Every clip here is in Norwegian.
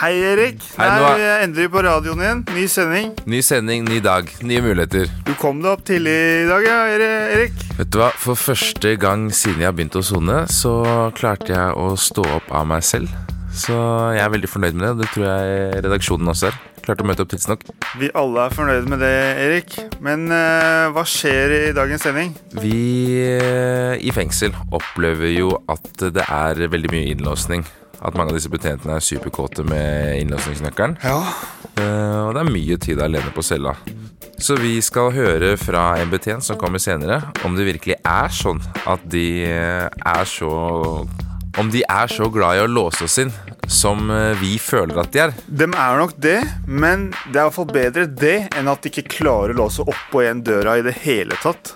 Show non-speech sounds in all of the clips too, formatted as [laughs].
Hei, Erik. Hei, Nei, vi er endelig på radioen igjen. Ny sending. Ny sending, ny dag, nye muligheter. Du kom deg opp tidlig i dag, ja, Erik. Vet du hva, For første gang siden jeg har begynt å sone, så klarte jeg å stå opp av meg selv. Så jeg er veldig fornøyd med det, og det tror jeg redaksjonen også er. Klarte å møte opp tidsnok. Vi alle er fornøyd med det, Erik. Men eh, hva skjer i dagens sending? Vi eh, i fengsel opplever jo at det er veldig mye innlåsning. At mange av disse betjentene er superkåte med innlåsningsnøkkelen. Ja. Eh, og det er mye tid alene på cella. Så vi skal høre fra en betjent som kommer senere, om det virkelig er sånn at de eh, er så Om de er så glad i å låse oss inn som eh, vi føler at de er. De er nok det, men det er i hvert fall bedre det enn at de ikke klarer å låse opp og igjen døra i det hele tatt.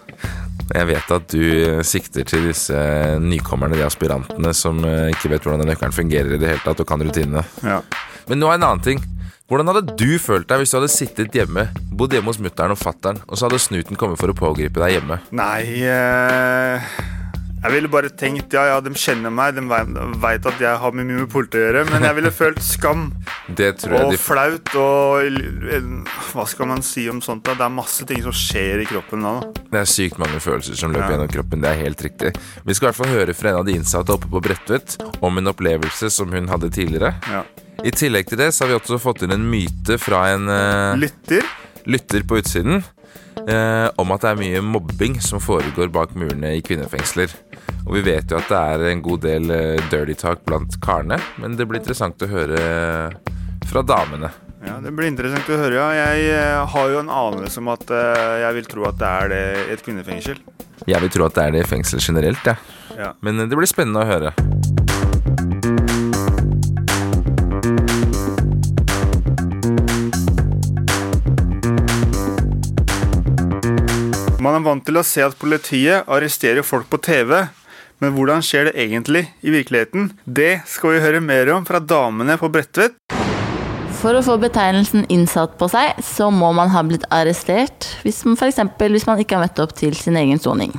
Jeg vet at du eh, sikter til disse nykommerne, de aspirantene, som eh, ikke vet hvordan den nøkkelen fungerer i det hele tatt, og kan rutinene. Ja. Men nå er en annen ting. Hvordan hadde du følt deg hvis du hadde sittet hjemme, bodd hjemme hos mutter'n og fatter'n, og så hadde snuten kommet for å pågripe deg hjemme? Nei eh, Jeg ville bare tenkt ja, ja, de kjenner meg, de veit at jeg har med mye med politiet å gjøre, men jeg ville følt skam. Det tror jeg Og de flaut og Hva skal man si om sånt? da? Det er masse ting som skjer i kroppen da. da. Det er sykt mange følelser som løper Ja. gjennom kroppen. Det er helt riktig. Vi skal i hvert fall høre fra en av de innsatte oppe på Bredtvet om en opplevelse som hun hadde tidligere. Ja. I tillegg til det så har vi også fått inn en myte fra en uh... Lytter. lytter på utsiden eh, om at det er mye mobbing som foregår bak murene i kvinnefengsler. Og vi vet jo at det er en god del eh, dirty talk blant karene, men det blir interessant å høre fra damene. Ja, Det blir interessant å høre. ja. Jeg eh, har jo en anelse om at eh, jeg vil tro at det er det i et kvinnefengsel. Jeg vil tro at det er det i fengsel generelt, ja. Ja. Men eh, det blir spennende å høre. Man er vant til å se at politiet arresterer folk på TV. Men hvordan skjer det egentlig i virkeligheten? Det skal vi høre mer om fra damene på Bredtvet. For å få betegnelsen innsatt på seg, så må man ha blitt arrestert, hvis man, for eksempel, hvis man ikke har møtt opp til sin egen soning.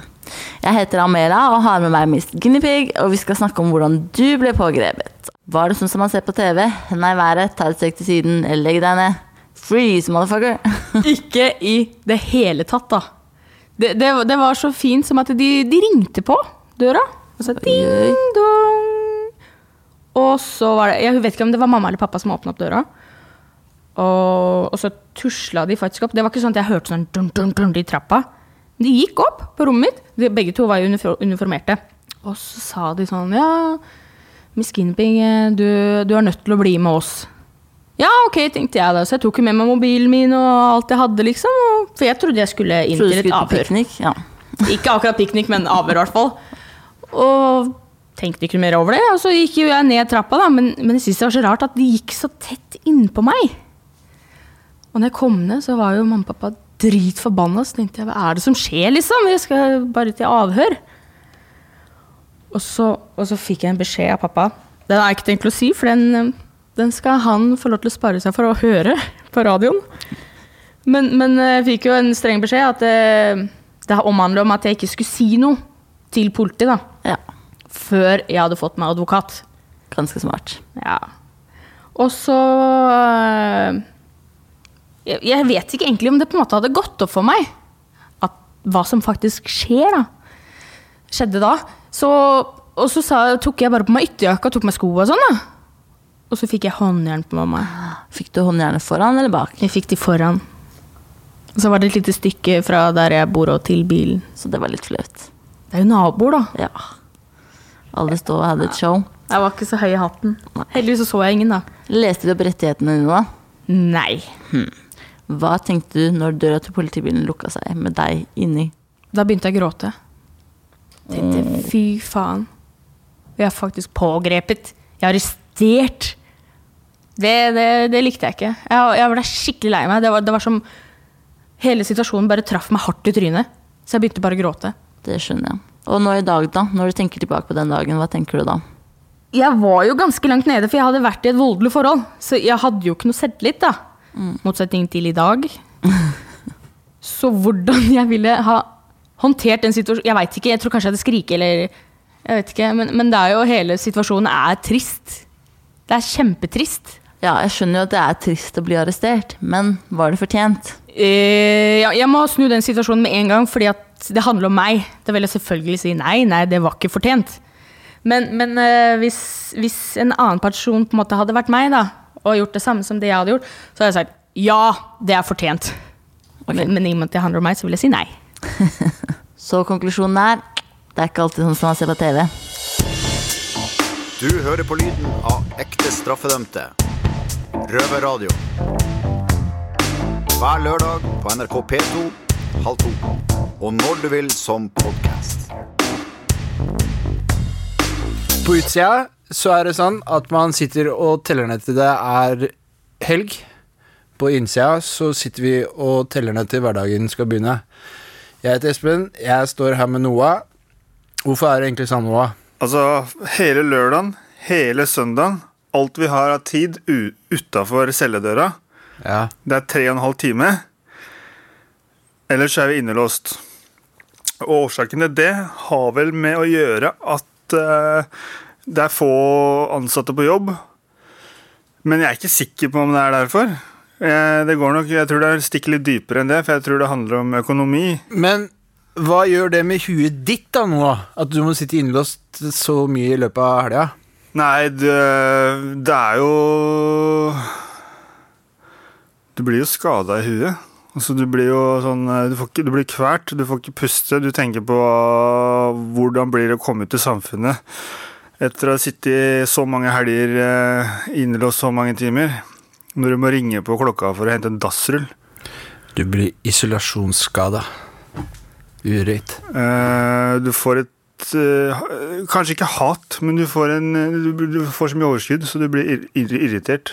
Jeg heter Amela og har med meg Miss Guinea og vi skal snakke om hvordan du ble pågrepet. Var det sånn som man ser på TV? Nei, i været, ta et steg til siden, eller legg deg ned. Freeze, motherfucker. [laughs] Ikke i det hele tatt, da. Det, det, det var så fint som at de, de ringte på døra. Og så ding dong. Og så var det Jeg vet ikke om det var mamma eller pappa som åpna opp døra. Og, og så tusla de faktisk opp. Det var ikke sånn at jeg hørte sånn dun, dun, dun, i trappa. De gikk opp på rommet mitt. De, begge to var jo uniformerte. Og så sa de sånn Ja, Miss eh, du, du er nødt til å bli med oss. Ja, ok, tenkte jeg da. Så jeg tok jo med meg mobilen min og alt jeg hadde, liksom. For jeg trodde jeg skulle inn til et avhør. piknik? Ja. Ikke akkurat piknik, men avhør i hvert fall. Og tenkte ikke mer over det. Og så gikk jo jeg ned trappa, da. Men, men jeg syntes det var så rart at de gikk så tett innpå meg. Og når jeg kom ned, så var jo mamma og pappa dritforbanna. Så tenkte jeg, hva er det som skjer, liksom? Jeg skal bare til avhør. Og så, og så fikk jeg en beskjed av pappa. Den jeg ikke tenkt å si, for den, eh, den skal han få lov til å spare seg for å høre på radioen. Men, men eh, jeg fikk jo en streng beskjed at det, det omhandler om at jeg ikke skulle si noe til politiet da. Før jeg hadde fått meg advokat. Ganske smart. Ja. Og så øh, jeg, jeg vet ikke egentlig om det på en måte hadde gått opp for meg at, hva som faktisk skjer da. Skjedde da. Så, og så sa, tok jeg bare på meg ytterjakka tok meg sko og sånn. da. Og så fikk jeg håndjern på mamma. Fikk du håndjernet foran eller bak? Jeg fikk de foran. Og så var det et lite stykke fra der jeg bor og til bilen. Så det var litt flaut. Det er jo naboer, da. Ja. Alle sto og hadde et show. Jeg var ikke så høy i hatten. Heldigvis så, så jeg ingen, da. Leste du opp rettighetene dine da? Nei. Hva tenkte du når døra til politibilen lukka seg med deg inni? Da begynte jeg å gråte. Tenkte fy faen. Jeg er faktisk pågrepet. Jeg er arrestert. Det, det, det likte jeg ikke. Jeg, jeg ble skikkelig lei meg. Det var, det var som Hele situasjonen bare traff meg hardt i trynet. Så jeg begynte bare å gråte. Det skjønner jeg. Og nå i dag, da? Når du tenker tilbake på den dagen, hva tenker du da? Jeg var jo ganske langt nede, for jeg hadde vært i et voldelig forhold. Så jeg hadde jo ikke noe selvtillit, da. Motsetning til i dag. [laughs] Så hvordan jeg ville ha håndtert den situasjonen Jeg veit ikke, jeg tror kanskje jeg hadde skriket eller Jeg vet ikke, men, men det er jo hele situasjonen er trist. Det er kjempetrist. Ja, jeg skjønner jo at det er trist å bli arrestert, men var det fortjent? Eh, ja, jeg må snu den situasjonen med en gang, fordi at det handler om meg. Da vil jeg selvfølgelig si nei, nei, det var ikke fortjent. Men, men eh, hvis, hvis en annen person på en måte hadde vært meg, da, og gjort det samme som det jeg hadde gjort, så hadde jeg sagt ja, det er fortjent. Men, men i og med at det handler om meg, så vil jeg si nei. [laughs] Så konklusjonen er det er ikke alltid sånn som man ser på TV. Du hører på lyden av ekte straffedømte. Røverradio. Hver lørdag på NRK P2 halv to. Og når du vil som podkast. På utsida så er det sånn at man sitter og teller ned til det er helg. På innsida så sitter vi og teller ned til hverdagen skal begynne. Jeg heter Espen, jeg står her med Noah. Hvorfor er det egentlig sånn, Noah? Altså, hele lørdagen, hele søndagen, alt vi har av tid utafor celledøra, Ja. det er tre og en halv time. Ellers er vi innelåst. Og årsaken til det har vel med å gjøre at eh, det er få ansatte på jobb. Men jeg er ikke sikker på om det er derfor. Eh, det går nok, Jeg tror det stikker litt dypere enn det, for jeg tror det handler om økonomi. Men hva gjør det med huet ditt, da, nå, At du må sitte innlåst så mye i løpet av helga? Nei, det, det er jo Du blir jo skada i huet. Altså, du blir jo sånn du, får ikke, du blir kvert, du får ikke puste. Du tenker på hvordan blir det å komme ut i samfunnet etter å ha sittet så mange helger eh, innelåst så mange timer. Når du må ringe på klokka for å hente en dassrull. Du blir isolasjonsskada. Urøyt. Eh, du får et eh, Kanskje ikke hat, men du får, en, du, du får så mye overskudd, så du blir ir ir irritert.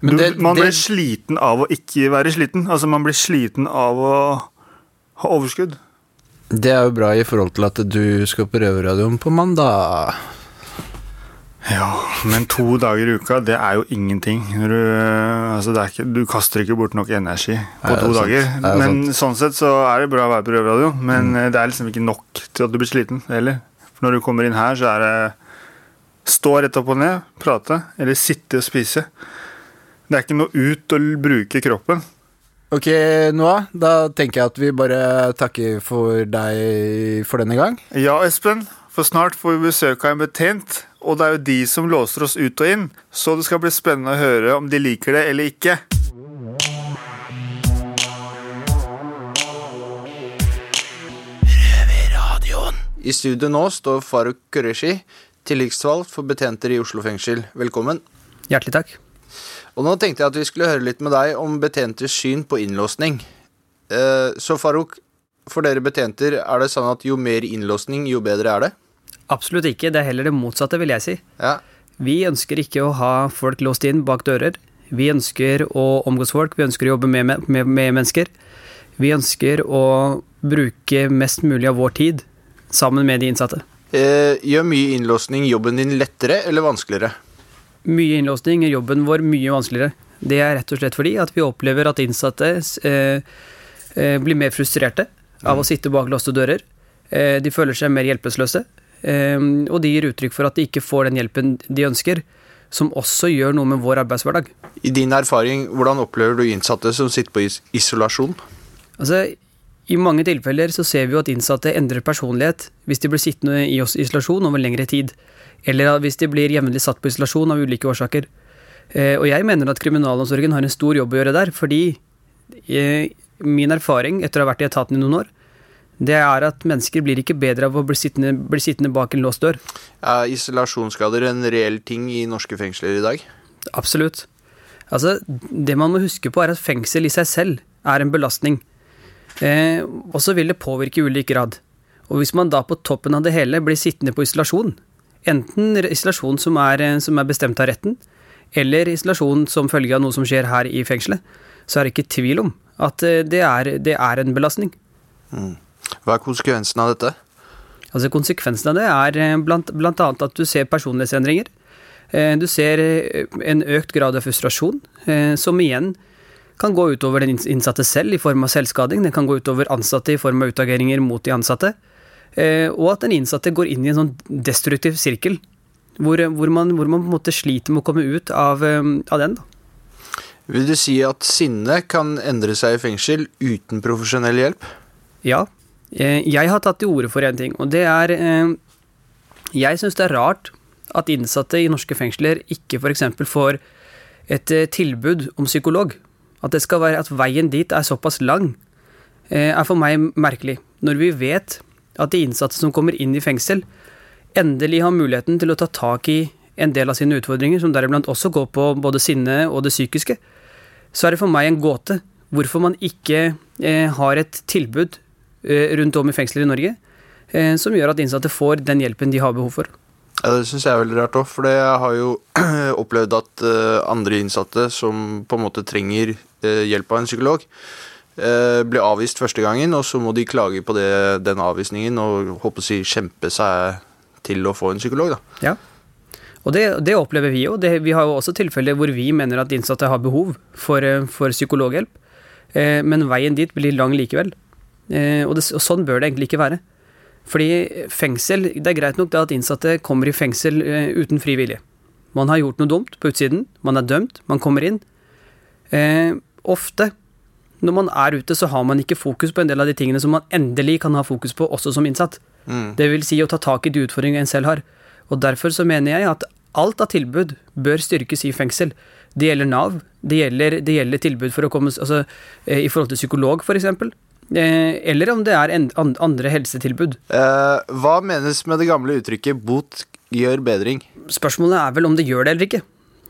Men du, det- man blir det- sliten av å ikke være sliten. Altså, man blir sliten av å ha overskudd. Det er jo bra i forhold til at du skal på Røverradioen på mandag. Ja, men to dager i uka, det er jo ingenting. Du, altså det ikke, du kaster ikke bort nok energi på Nei, to dager. Er Men sånn sett så er det bra å være på Røverradioen, men Mm. det er liksom ikke nok til at du blir sliten heller. For når du kommer inn her, så er det stå rett opp og ned, prate, eller sitte og spise. Det er ikke noe ut å bruke kroppen. Ok, Noah, da tenker jeg at vi bare takker for deg for denne gang. Ja, Espen, for snart får vi besøk av en betjent, og det er jo de som låser oss ut og inn, så det skal bli spennende å høre om de liker det eller ikke. I studio nå står Faruk Qureshi, tillitsvalgt for betjenter i Oslo fengsel. Velkommen. Hjertelig takk. Og nå tenkte jeg at vi skulle høre litt med deg om betjenters syn på innlåsning. Eh, Så Farouk, for dere betjenter, er det sånn at jo mer innlåsning, jo bedre er det? Absolutt ikke. Det er heller det motsatte, vil jeg si. Ja. Vi ønsker ikke å ha folk låst inn bak dører. Vi ønsker å omgås folk, vi ønsker å jobbe med, med, med mennesker. Vi ønsker å bruke mest mulig av vår tid sammen med de innsatte. Eh, Gjør mye innlåsning jobben din lettere eller vanskeligere? Mye innlåsning gjør jobben vår mye vanskeligere. Det er rett og slett fordi at vi opplever at innsatte eh, eh, blir mer frustrerte av å sitte bak låste dører. Eh, de føler seg mer hjelpeløse, eh, og de gir uttrykk for at de ikke får den hjelpen de ønsker, som også gjør noe med vår arbeidshverdag. I din erfaring, hvordan opplever du innsatte som sitter på is isolasjon? Altså, I mange tilfeller så ser vi jo at innsatte endrer personlighet hvis de blir sittende i isolasjon over lengre tid, eller hvis de blir jevnlig satt på isolasjon av ulike årsaker. Eh, og jeg mener at kriminalomsorgen har en stor jobb å gjøre der, fordi eh, min erfaring etter å ha vært i etaten i noen år, det er at mennesker blir ikke bedre av å bli sittende, bli sittende bak en låst dør. Er isolasjonsskader en reell ting i norske fengsler i dag? Absolutt. Altså, det man må huske på, er at fengsel i seg selv er en belastning. Eh, og så vil det påvirke i ulik grad. Og hvis man da på toppen av det hele blir sittende på isolasjon, enten isolasjon som er, eh, som er bestemt av retten, eller isolasjon som følge av noe som skjer her i fengselet, så er det ikke tvil om at eh, det er, det er en belastning. Hva er konsekvensen av dette? Altså Konsekvensen av det er eh, blant, blant annet at du ser personlighetsendringer. Du ser en økt grad av frustrasjon, som igjen kan gå utover den innsatte selv i form av selvskading. Det kan gå utover ansatte i form av utageringer mot de ansatte. Eh, Og at den innsatte går inn i en sånn destruktiv sirkel, hvor, hvor, man, hvor man på en måte sliter med å komme ut av, eh, av den. da. Vil du si at sinne kan endre seg i fengsel uten profesjonell hjelp? Ja. Eh, Jeg har tatt til orde for en ting, og det er eh, Jeg syns det er rart at innsatte i norske fengsler ikke f.eks. får et eh, tilbud om psykolog. At det skal være at veien dit er såpass lang, eh, er for meg merkelig. Når vi vet at de innsatte som kommer inn i fengsel, endelig har muligheten til å ta tak i en del av sine utfordringer, som deriblant også går på både sinne og det psykiske, så er det for meg en gåte hvorfor man ikke eh, har et tilbud eh, rundt om i fengsler i Norge eh, som gjør at innsatte får den hjelpen de har behov for. Ja, Det syns jeg er veldig rart òg, for jeg har jo [clears throat] opplevd at eh, andre innsatte som på en måte trenger eh, hjelp av en psykolog, blir avvist første gangen, og så må de klage på det, den avvisningen og håper å si kjempe seg til å få en psykolog. da. Ja. Og det, det opplever vi jo. Det, vi har jo også tilfeller hvor vi mener at innsatte har behov for, eh, for psykologhjelp, eh, men veien dit blir lang likevel. Eh, og, det, og sånn bør det egentlig ikke være. Fordi fengsel Det er greit nok at innsatte kommer i fengsel eh, uten fri vilje. Man har gjort noe dumt på utsiden, man er dømt, man kommer inn. Eh, ofte når man er ute, så har man ikke fokus på en del av de tingene som man endelig kan ha fokus på, også som innsatt. Det vil si å ta tak i de utfordringene en selv har. Og derfor så mener jeg at alt av tilbud bør styrkes i fengsel. Det gjelder Nav, det gjelder, det gjelder tilbud for å komme altså, eh, i forhold til psykolog, f.eks. Eh, eller om det er en, an, andre helsetilbud. Eh, hva menes med det gamle uttrykket 'bot gjør bedring'? Spørsmålet er vel om det gjør det eller ikke.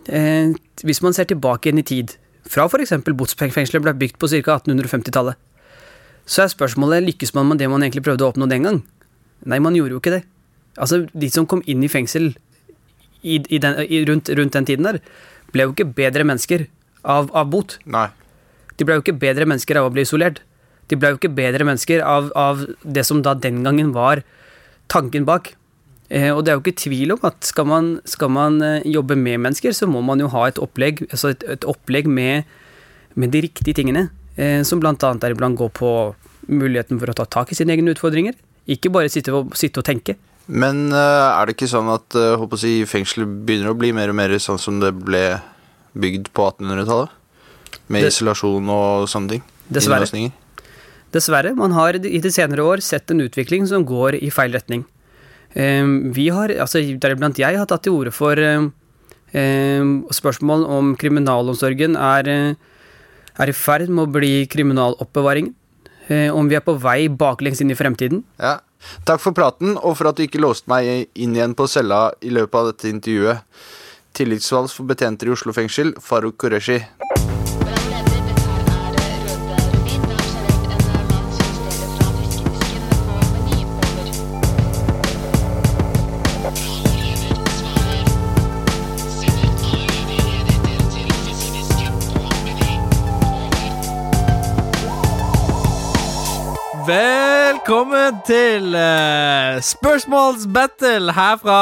Eh, hvis man ser tilbake igjen i tid, fra f.eks. Botsfengselet ble bygd på ca. 1850-tallet, så er spørsmålet lykkes man med det man egentlig prøvde å oppnå den gang. Nei, man gjorde jo ikke det. Altså, De som kom inn i fengsel i, i den, i, rundt, rundt den tiden der, ble jo ikke bedre mennesker av, av bot. Nei. De ble jo ikke bedre mennesker av å bli isolert. De ble jo ikke bedre mennesker av, av det som da den gangen var tanken bak. Eh, og det er jo ikke tvil om at skal man, skal man eh, jobbe med mennesker, så må man jo ha et opplegg, altså et, et opplegg med, med de riktige tingene. Eh, som annet deriblant går på muligheten for å ta tak i sine egne utfordringer. Ikke bare sitte og, sitte og tenke. Men er det ikke sånn at håper si, fengselet begynner å bli mer og mer sånn som det ble bygd på 1800-tallet? Med Det- isolasjon og sånne ting? Dessverre. Dessverre, man har i de senere år sett en utvikling som går i feil retning. Vi har, altså deriblant jeg, har tatt til orde for spørsmål om kriminalomsorgen er, eh, er i ferd med å bli kriminaloppbevaring. Eh, Om vi er på vei baklengs inn i fremtiden. Ja. Takk for praten, og for at du ikke låste meg inn igjen på cella i løpet av dette intervjuet. Tillitsvalgt for betjenter i Oslo fengsel, Farouk Qureshi. Velkommen til uh, spørsmålsbattle her fra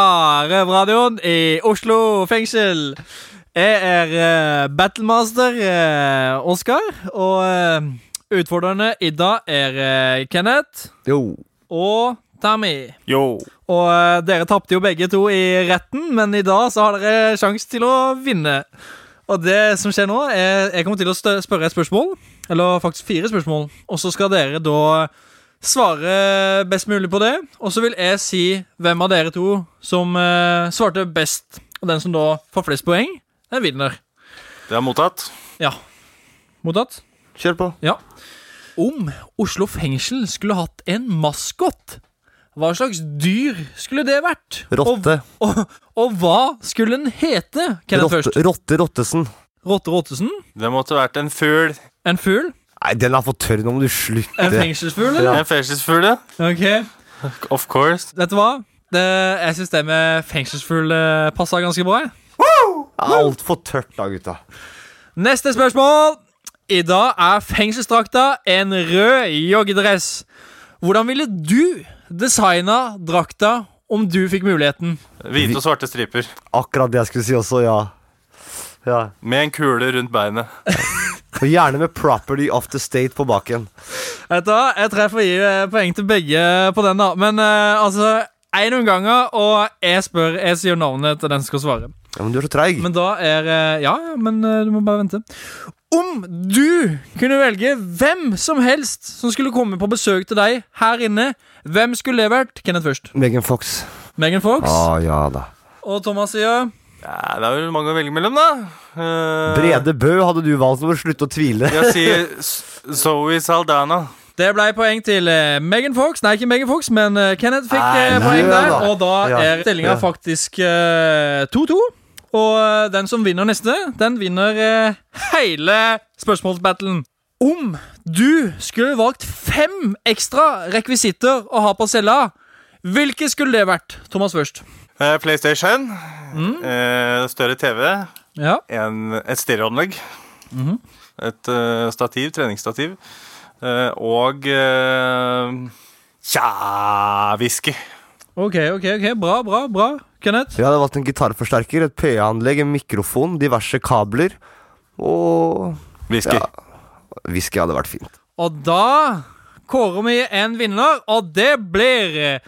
Røverradioen i Oslo fengsel. Jeg er uh, battlemaster uh, Oskar, og uh, utfordrerne i dag er Kenneth Jo. og Tammy. Yo. Og dere tapte jo begge to i retten, men i dag så har dere sjanse til å vinne. Og det som skjer nå, er jeg kommer til å spørre et spørsmål, eller faktisk fire spørsmål, og så skal dere da svare best mulig på det. Og så vil jeg si hvem av dere to som eh, svarte best. Og den som da får flest poeng, den vinner. Det er mottatt. Ja. Mottatt? Kjør på. Ja. Om Oslo fengsel skulle hatt en maskot, hva slags dyr skulle det vært? Rotte. Og, og, og hva skulle den hete? Rotte, først. rotte Rottesen. Rotte Rottesen? Det måtte vært en fugl. En fugl? Nei, den er for tørr. Nå må du slutte. En fengselsfugl, eller? En fengselsfugl, ja. Ok. Of course. Vet du hva? Det, jeg syns det med fengselsfugl passa ganske bra. Altfor tørt, da, gutta. Neste spørsmål. I dag er fengselsdrakta en rød joggedress. Hvordan ville du designa drakta om du fikk muligheten? Hvite og svarte striper. Akkurat det jeg skulle si også, ja. ja. Med en kule rundt beinet. [laughs] Og gjerne med 'property of the state' på baken. Vet du hva, Jeg treffer gi eh, poeng til begge på den, da. Men uh, altså én omgang, og jeg spør Jeg sier navnet til den som skal svare. Ja, Men du er så treig. Men da er eh, Ja, men du må bare vente. Om du kunne velge hvem som helst som skulle komme på besøk til deg her inne, hvem skulle det vært? Kenneth først. Megan Fox. Megan Fox. Ah, ja da. Og Thomas sier Ja, det er vel mange å velge mellom, da. Eh, Brede Bø hadde du valgt, så må du slutte å tvile. Jeg sier S- Zoe Saldana. Det ble poeng til eh, Megan Fox. Nei, ikke Megan Fox, men eh, Kenneth fikk eh, Nei, poeng der. da. Og da Ja, er stillinga ja. faktisk eh, 2-2. Og eh, den som vinner neste, den vinner eh, hele spørsmålsbattlen. Om du skulle valgt fem ekstra rekvisitter å ha på cella, hvilke skulle det vært? Thomas først. Eh, PlayStation. eh, større TV. Ja. En, et stereoanlegg. Mhm. Et uh, stativ, treningsstativ. Uh, og uh, Tja, whisky. Ok, ok, ok, bra, bra, bra. Kenneth? Jeg hadde valgt en gitarforsterker, et PA-anlegg, en mikrofon, diverse kabler og Whisky. Ja, whisky hadde vært fint. Og da kårer vi en vinner, og det blir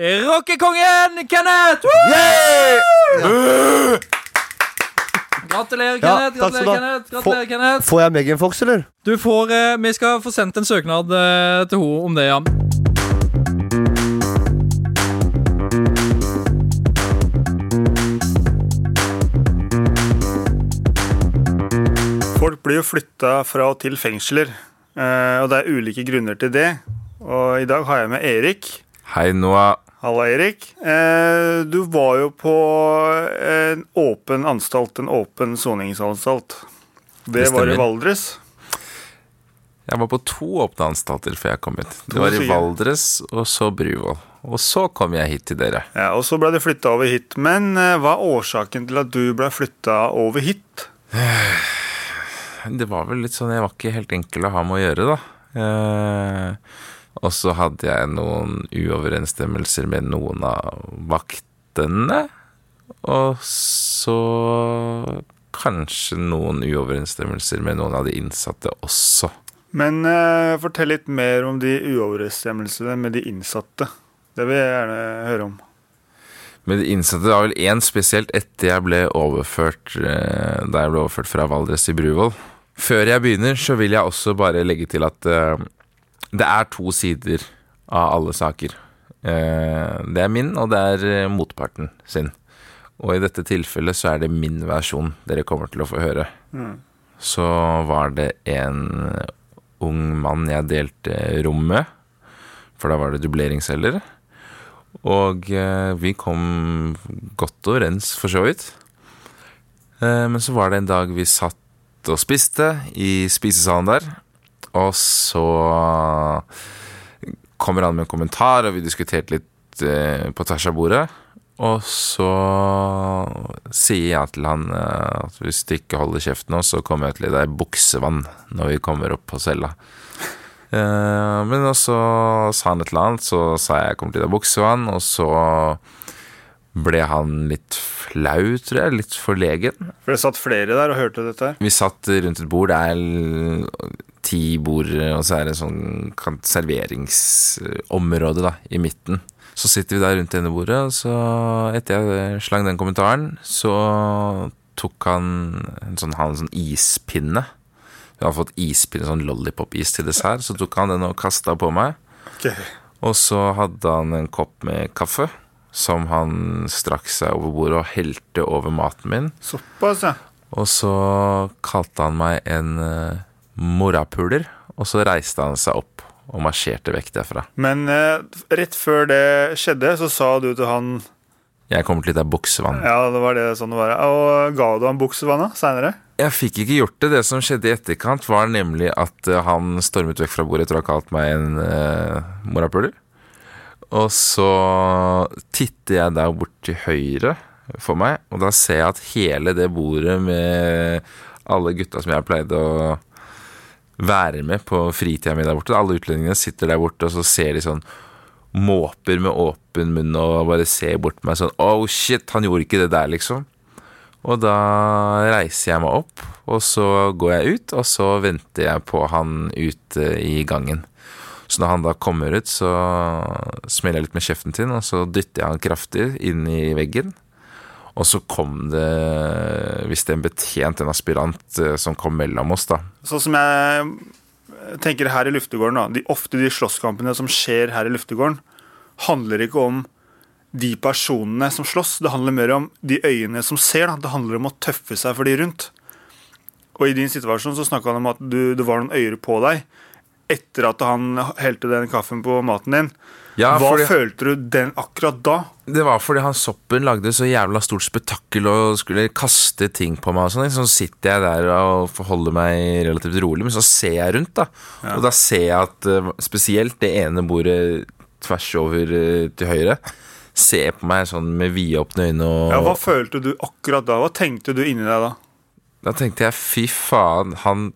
rockekongen Kenneth! Woo! Gratulerer, Ja, Kenneth. Gratulerer. Kenneth. Gratulerer, Kenneth. Får jeg Megan Fox, eller? Du får, eh, Vi skal få sendt en søknad eh, til henne om det, ja. Folk blir jo flytta fra og til fengsler, eh, og det er ulike grunner til det. Og i dag har jeg med Erik. Hei, Noah. Halla, Erik. Eh, Du var jo på en åpen anstalt, en åpen soningsanstalt. Det Det var i. Valdres. Jeg var på to åpne anstalter før jeg kom hit. Det var i. Valdres og så Bruvoll. Og så kom jeg hit til dere. Ja, og så ble du flytta over hit. Men eh, hva er årsaken til at du ble flytta over hit? [sighs] Det var vel litt sånn Jeg var ikke helt enkel å ha med å gjøre, da. Og så hadde jeg noen uoverensstemmelser med noen av vaktene. Og så kanskje noen uoverensstemmelser med noen av de innsatte også. Men eh, fortell litt mer om de uoverensstemmelsene med de innsatte. Det vil jeg gjerne høre om. Med de innsatte det var vel én spesielt etter jeg ble overført eh, Da jeg ble overført fra Valdres til Bruvoll. Før jeg begynner, så vil jeg også bare legge til at eh, det er to sider av alle saker. Eh, det er min, og det er eh, motparten sin. Og i dette tilfellet så er det min versjon dere kommer til å få høre. Så var det en ung mann jeg delte rom med, for da var det dubleringsceller. Og eh, vi kom godt overens, for så vidt. Men så var det en dag vi satt og spiste i spisesalen der. Og så kommer han med en kommentar, og vi diskuterte litt eh, på tvers av bordet. Og så sier jeg til han eh, at hvis du ikke holder kjeft nå, så kommer jeg til å gi deg buksevann når vi kommer opp på cella. [laughs] Eh, men så sa han et eller annet, så sa jeg jeg kommer til å gi deg buksevann, og så ble han litt flau, tror jeg, litt forlegen. For det satt flere der og hørte dette. Vi satt rundt et bord, det er ti bord, og så er det sånn serveringsområde da, i midten. Så sitter vi der rundt det ene bordet, og så etter jeg slang den kommentaren, så tok han en sånn, han en sånn ispinne. Vi hadde fått ispinne, sånn lollipop-is til dessert, så tok han den og kasta på meg. Ok. Og så hadde han en kopp med kaffe, som han strakk seg over bordet og helte over maten min. Såpass, ja. Og så kalte han meg en uh, morapuler, og så reiste han seg opp og marsjerte vekk derfra. Men eh, rett før det skjedde, så sa du til han Jeg kommer til å gi deg buksevann. Ja, det var det sånn det var. Og ga du han buksevann seinere? Jeg fikk ikke gjort det. Det som skjedde i etterkant, var nemlig at eh, han stormet vekk fra bordet etter å ha kalt meg en eh, morapuler. Og så titter jeg der bort til høyre for meg, og da ser jeg at hele det bordet med alle gutta som jeg pleide å være med på fritida mi der borte. Alle utlendingene sitter der borte, og så ser de sånn måper med åpen munn og bare ser bort på meg sånn Oh shit, han gjorde ikke det der, liksom. Og da reiser jeg meg opp, og så går jeg ut, og så venter jeg på han ute i gangen. Så når han da kommer ut, så smeller jeg litt med kjeften til, og så dytter jeg han kraftig inn i veggen. Og så kom det visst en betjent, en aspirant, eh, som kom mellom oss, da. Sånn som jeg tenker her i luftegården, da. De, ofte de slåsskampene som skjer her i luftegården, handler ikke om de personene som slåss. Det handler mer om de øyene som ser. Da. Det handler om å tøffe seg for de rundt. Og i din situasjon så snakka han om at du, det var noen øyre på deg etter at han helte den kaffen på maten din. Ja, Hva fordi- følte du den akkurat da? Det var fordi han soppen lagde så jævla stort spetakkel og skulle kaste ting på meg og sånn. Så sitter jeg der og forholder meg relativt rolig, men så ser jeg rundt, da. Og da ser jeg at eh, spesielt det ene bordet tvers over eh, til høyre ser på meg sånn med vidåpne øyne og Ja, hva følte du akkurat da? Hva tenkte du inni deg da? Da tenkte jeg fy faen, han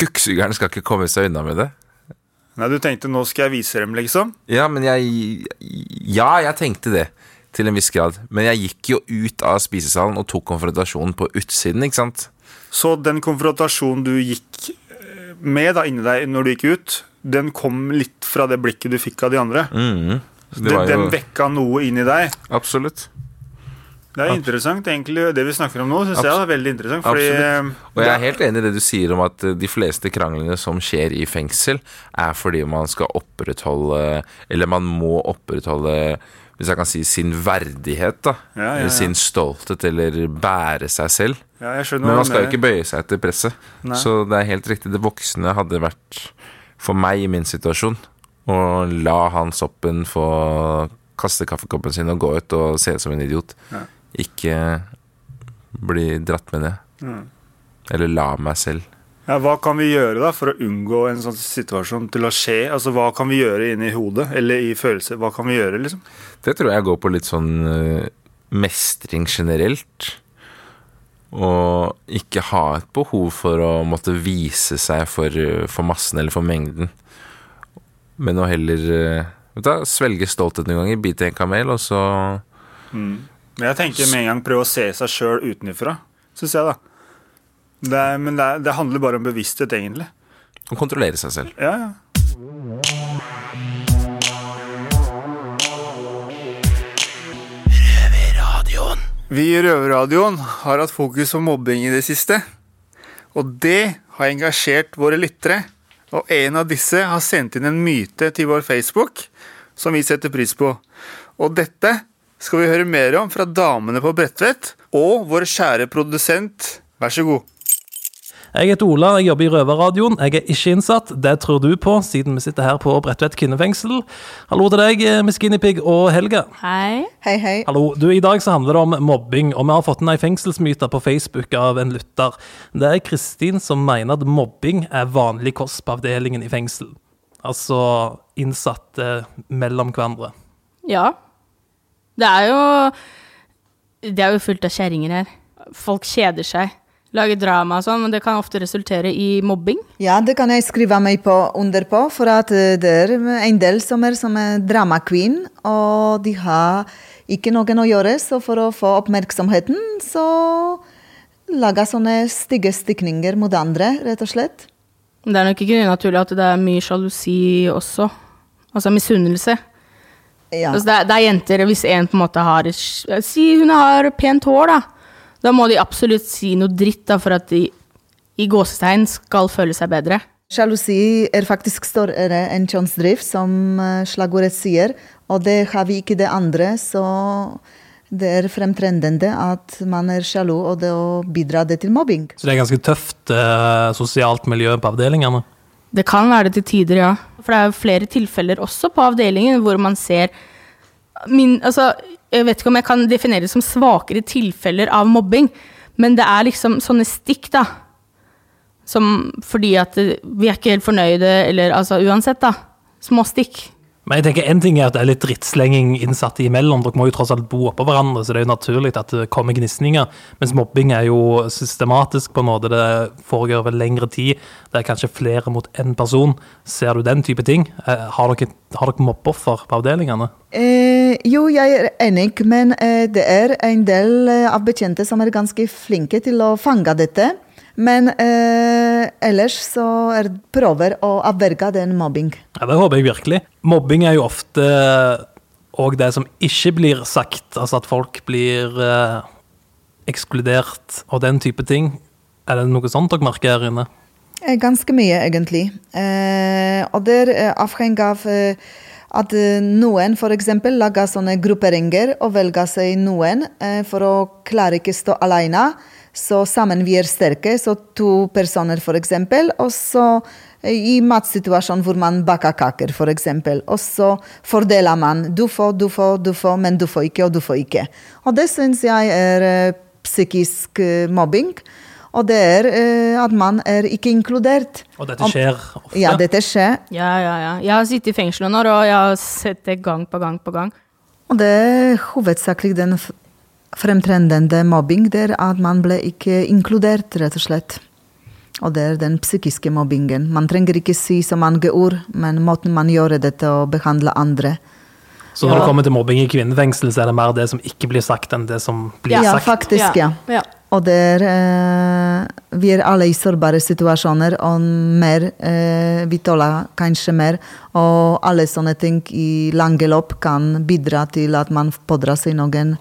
kukksugeren skal ikke komme seg unna med det. Nei, Du tenkte nå skal jeg vise dem, liksom? Ja, men jeg Ja, jeg tenkte det. Til en viss grad. Men jeg gikk jo ut av spisesalen og tok konfrontasjonen på utsiden, ikke sant? Så den konfrontasjonen du gikk eh, med da inni deg når du gikk ut, den kom litt fra det blikket du fikk av de andre? Mm, Det Den, jo... den vekka noe inni deg? Absolutt. Det er interessant, egentlig. Det vi snakker om nå, syns jeg er veldig interessant. Fordi Og jeg er helt enig i det du sier om at eh, de fleste kranglene som skjer i fengsel, er fordi man skal opprettholde Eller man må opprettholde hvis jeg kan si sin verdighet, da. Ja, ja, ja. sin stolthet, eller bære seg selv. Ja, jeg skjønner Men man skal jo ikke bøye seg etter presset. Nei. Så det er helt riktig. Det voksne hadde vært, for meg i min situasjon, å la han soppen få kaste kaffekoppen sin og gå ut og se ut som en idiot. Ja. Ikke bli dratt med ned. Mm. Eller la meg selv. Ja, hva kan vi gjøre da for å unngå en sånn situasjon til å skje? Altså, Hva kan vi gjøre inni hodet eller i følelser? Hva kan vi gjøre, liksom? Det tror jeg går på litt sånn eh, mestring generelt. Og ikke ha et behov for å måtte vise seg for, eh, for massen eller for mengden. Men å heller eh, vet du, svelge stolthet noen ganger, bite en kamel, og så Men jeg tenker med en gang prøve å se seg sjøl utenfra, syns jeg, da. Det er, men det, er, det handler bare om bevissthet, egentlig. å kontrollere seg selv. Ja, ja. Vi i Røverradioen har hatt fokus på mobbing i det siste. Og det har engasjert våre lyttere. Og en av disse har sendt inn en myte til vår Facebook som vi setter pris på. Og dette skal vi høre mer om fra damene på Bredtvet og vår kjære produsent. Vær så god. Jeg heter Ola, jeg jobber i Røverradioen. Jeg er ikke innsatt, det tror du på, siden vi sitter her på Bredtvet kvinnefengsel. Hallo til deg, Miss Guinepeig og Helga. Hei. Hei, hei. Hallo. Du, I dag så handler det om mobbing, og vi har fått inn ei fengselsmyte på Facebook av en lytter. Det er Kristin som mener at mobbing er vanlig kost på avdelingen i fengsel. Altså innsatte mellom hverandre. Ja. Det er jo Det er jo fullt av kjerringer her. Folk kjeder seg. Lager drama og sånn, men det kan ofte resultere i mobbing. Ja, det kan jeg skrive meg på under på, for at eh, det er en del som er som er drama queen, og de har ikke noen å gjøre, så for å få oppmerksomheten, så lager sånne stygge stikninger mot andre, rett og slett. Det er nok ikke unaturlig at det er mye sjalusi også. Altså misunnelse. Ja. Altså det, er, det er jenter, hvis en på en måte har Si hun har pent hår, da. Da må de absolutt si noe dritt da, for at de i gåsetegn skal føle seg bedre. Sjalusi er faktisk større enn kjønnsdrift, som eh, slagordet sier, og det har vi ikke det andre, så det er fremtrendende at man er sjalu, og det å bidra det til mobbing. Så det er ganske tøft eh, sosialt miljø på avdelingene. Det kan være det til tider, ja. For det er jo flere tilfeller også på avdelingen hvor man ser min, altså, Jeg vet ikke om jeg kan definere det som svakere tilfeller av mobbing, men det er liksom sånne stikk, da. Som fordi at vi er ikke helt fornøyde, eller altså uansett, da. Små stikk. Men jeg tenker en ting er at det er litt drittslenging innsatte imellom. Dere må jo tross alt bo oppå hverandre, så det er jo naturlig at det kommer gnisninger. Mens mobbing er jo systematisk på en måte. Det foregår over lengre tid. Det er kanskje flere mot én person. Ser du den type ting? Eh, Har dere, har dere mobbeoffer på avdelingene? Eh, jo, jeg er enig, men eh, det er en del eh, av betjente som er ganske flinke til å fange dette. Men eh, ellers så er prøver å avverge den mobbing. Ja, Det håper jeg virkelig. Mobbing er jo ofte òg det som ikke blir sagt. Altså at folk blir eh, ekskludert og den type ting. Er det noe sånt dere merker her inne? Eh, Ganske mye, egentlig. Eh, og det eh, avhengig av eh, at eh, noen f.eks. lager sånne grupperinger og velger seg noen eh, for å klare ikke stå alene. Så sammen vi er sterke, så to personer f.eks. Og så eh, i matsituasjon hvor man baker kaker, f.eks. Og så fordeler man. Du får, du får, du får, men du får ikke, og du får ikke. Og det syns jeg er eh, psykisk eh, mobbing. Og det er uh, at man er ikke inkludert. Og dette skjer ofte? Ja, dette skjer. Ja, ja, ja. Jeg har sittet i fengsel noen år, og jeg har sett det gang på gang på gang. Og det er hovedsakelig den fremtrendende mobbing, det er at man ble ikke inkludert, rett og slett. Og det er den psykiske mobbingen. Man trenger ikke si så mange ord, men måten man gjør dette og behandler andre. Så når det kommer til mobbing i kvinnefengsel, så er det mer det som ikke blir sagt, enn det som blir Ja, sagt? faktisk, ja. Ja. Og det er eh, Vi er alle i sårbare situasjoner, og mer eh, Vi tåler kanskje mer. Og alle sånne ting i lange løp kan bidra til at man pådrar seg noen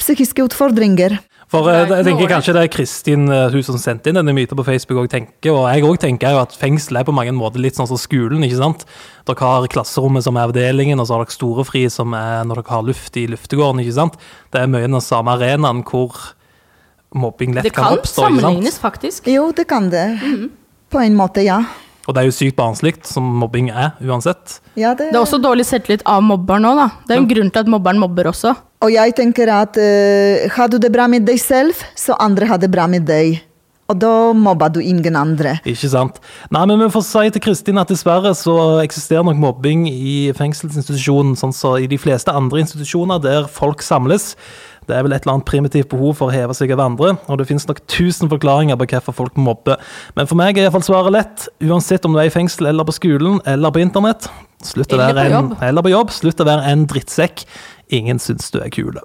psykiske utfordringer. For eh, jeg tenker kanskje det er Kristin, eh, hun som sendte inn denne myten på Facebook, og tenker, og jeg òg tenker jo at fengsel er på mange måter litt sånn som skolen. ikke sant? Dere har klasserommet som er avdelingen, og så har dere storefri som er når dere har luft i luftegården. ikke sant? Det er mye den samme arenaen hvor mobbing lett kan, kan oppstå. Det kan sammenlignes, faktisk. Jo, det kan det. På en måte, ja. Og det er jo sykt barnslig, som mobbing er, uansett. ja det, Det er også dårlig selvtillit av mobberen òg, da. Det er jo en grunn til at mobberen mobber også. Og jeg tenker at uh, har du det bra med deg selv, så andre har det bra med deg. Og da mobber du ingen andre. Ikke sant? Nei, men vi får si til Kristin at dessverre så eksisterer nok mobbing i fengselsinstitusjonen, sånn som i de fleste andre institusjoner der folk samles. Det er vel et eller annet primitivt behov for å heve seg over andre, og det finnes nok tusen forklaringer på hvorfor folk mobber. Men for meg er iallfall svaret lett, uansett om du er i fengsel eller på skolen eller på internett. Slutt å være en, eller på jobb. Slutt å være en drittsekk. Ingen syns du er kul.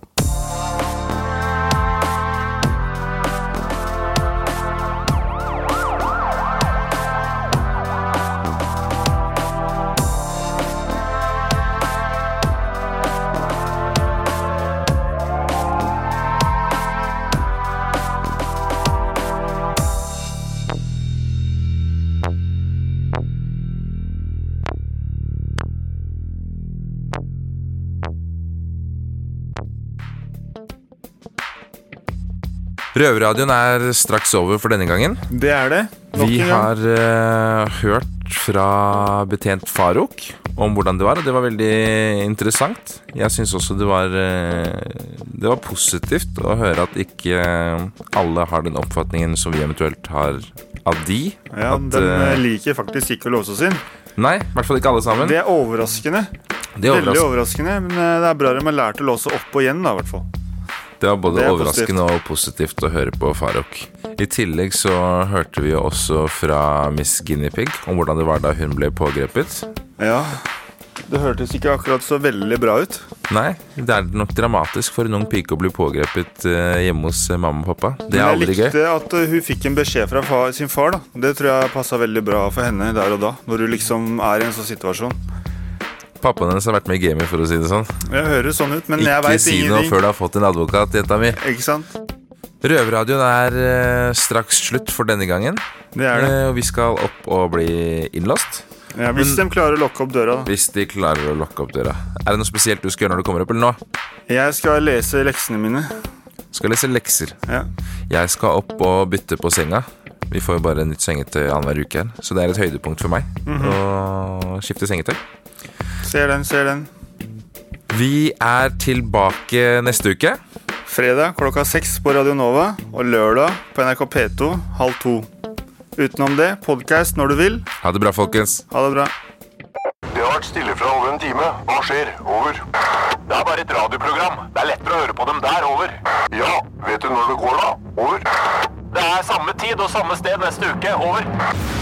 Røverradioen er straks over for denne gangen. Det er det. Nok Vi har uh, hørt fra betjent Farouk om hvordan det var, og det var veldig interessant. Jeg syns også det var uh, Det var positivt å høre at ikke alle har den oppfatningen som vi eventuelt har av de. Ja, at, den eh, liker faktisk ikke å låse oss inn. Nei, i hvert fall ikke alle sammen. Det er overraskende. Det er Veldig overraskende, men eh, det er bra de har lært å låse opp og igjen, da, i hvert fall. Det var både Det overraskende overraskende og positivt å høre på Farok. I tillegg så hørte vi også fra Miss Guinea Pig om hvordan det var da hun ble pågrepet. Ja, det hørtes ikke akkurat så veldig bra ut. Nei, det er nok dramatisk for en ung pike å bli pågrepet eh, hjemme hos eh, mamma og pappa. Det er aldri gøy. jeg likte at uh, hun fikk en beskjed fra far, sin far. da Det tror jeg passa veldig bra for henne der og da. Når du liksom er i en sånn situasjon. Pappaen hennes har vært med i gamet, for å si det sånn. Jeg hører sånn ut, men jeg Ikke si noe ingenting. før du har fått en advokat, jenta mi. Ikke sant? Røverradioen er eh, straks slutt for denne gangen. Det er det. Eh, og vi skal opp og bli innlåst. Ja, hvis de klarer å lokke opp døra, da. Hvis de klarer å lokke opp døra. Er det noe spesielt du skal gjøre når du kommer opp, eller nå? Jeg skal lese leksene mine. Skal lese lekser. Ja. Jeg skal opp og bytte på senga. Vi får jo bare nytt sengetøy annenhver uke her, så det er et høydepunkt for meg Mhm. å skifte sengetøy. Ser den, ser den. Vi er tilbake neste uke. Fredag klokka seks på Radio Nova, og lørdag på NRK P2 halv to. Utenom det, podkast når du vil. Ha det bra, folkens. Ha det bra. Det har vært stille fra over en time. Hva skjer? Over. Det er bare et radioprogram. Det er lettere å høre på dem der. Over. Ja, vet du når det går, da? Over. Det er samme tid og samme sted neste uke. Over.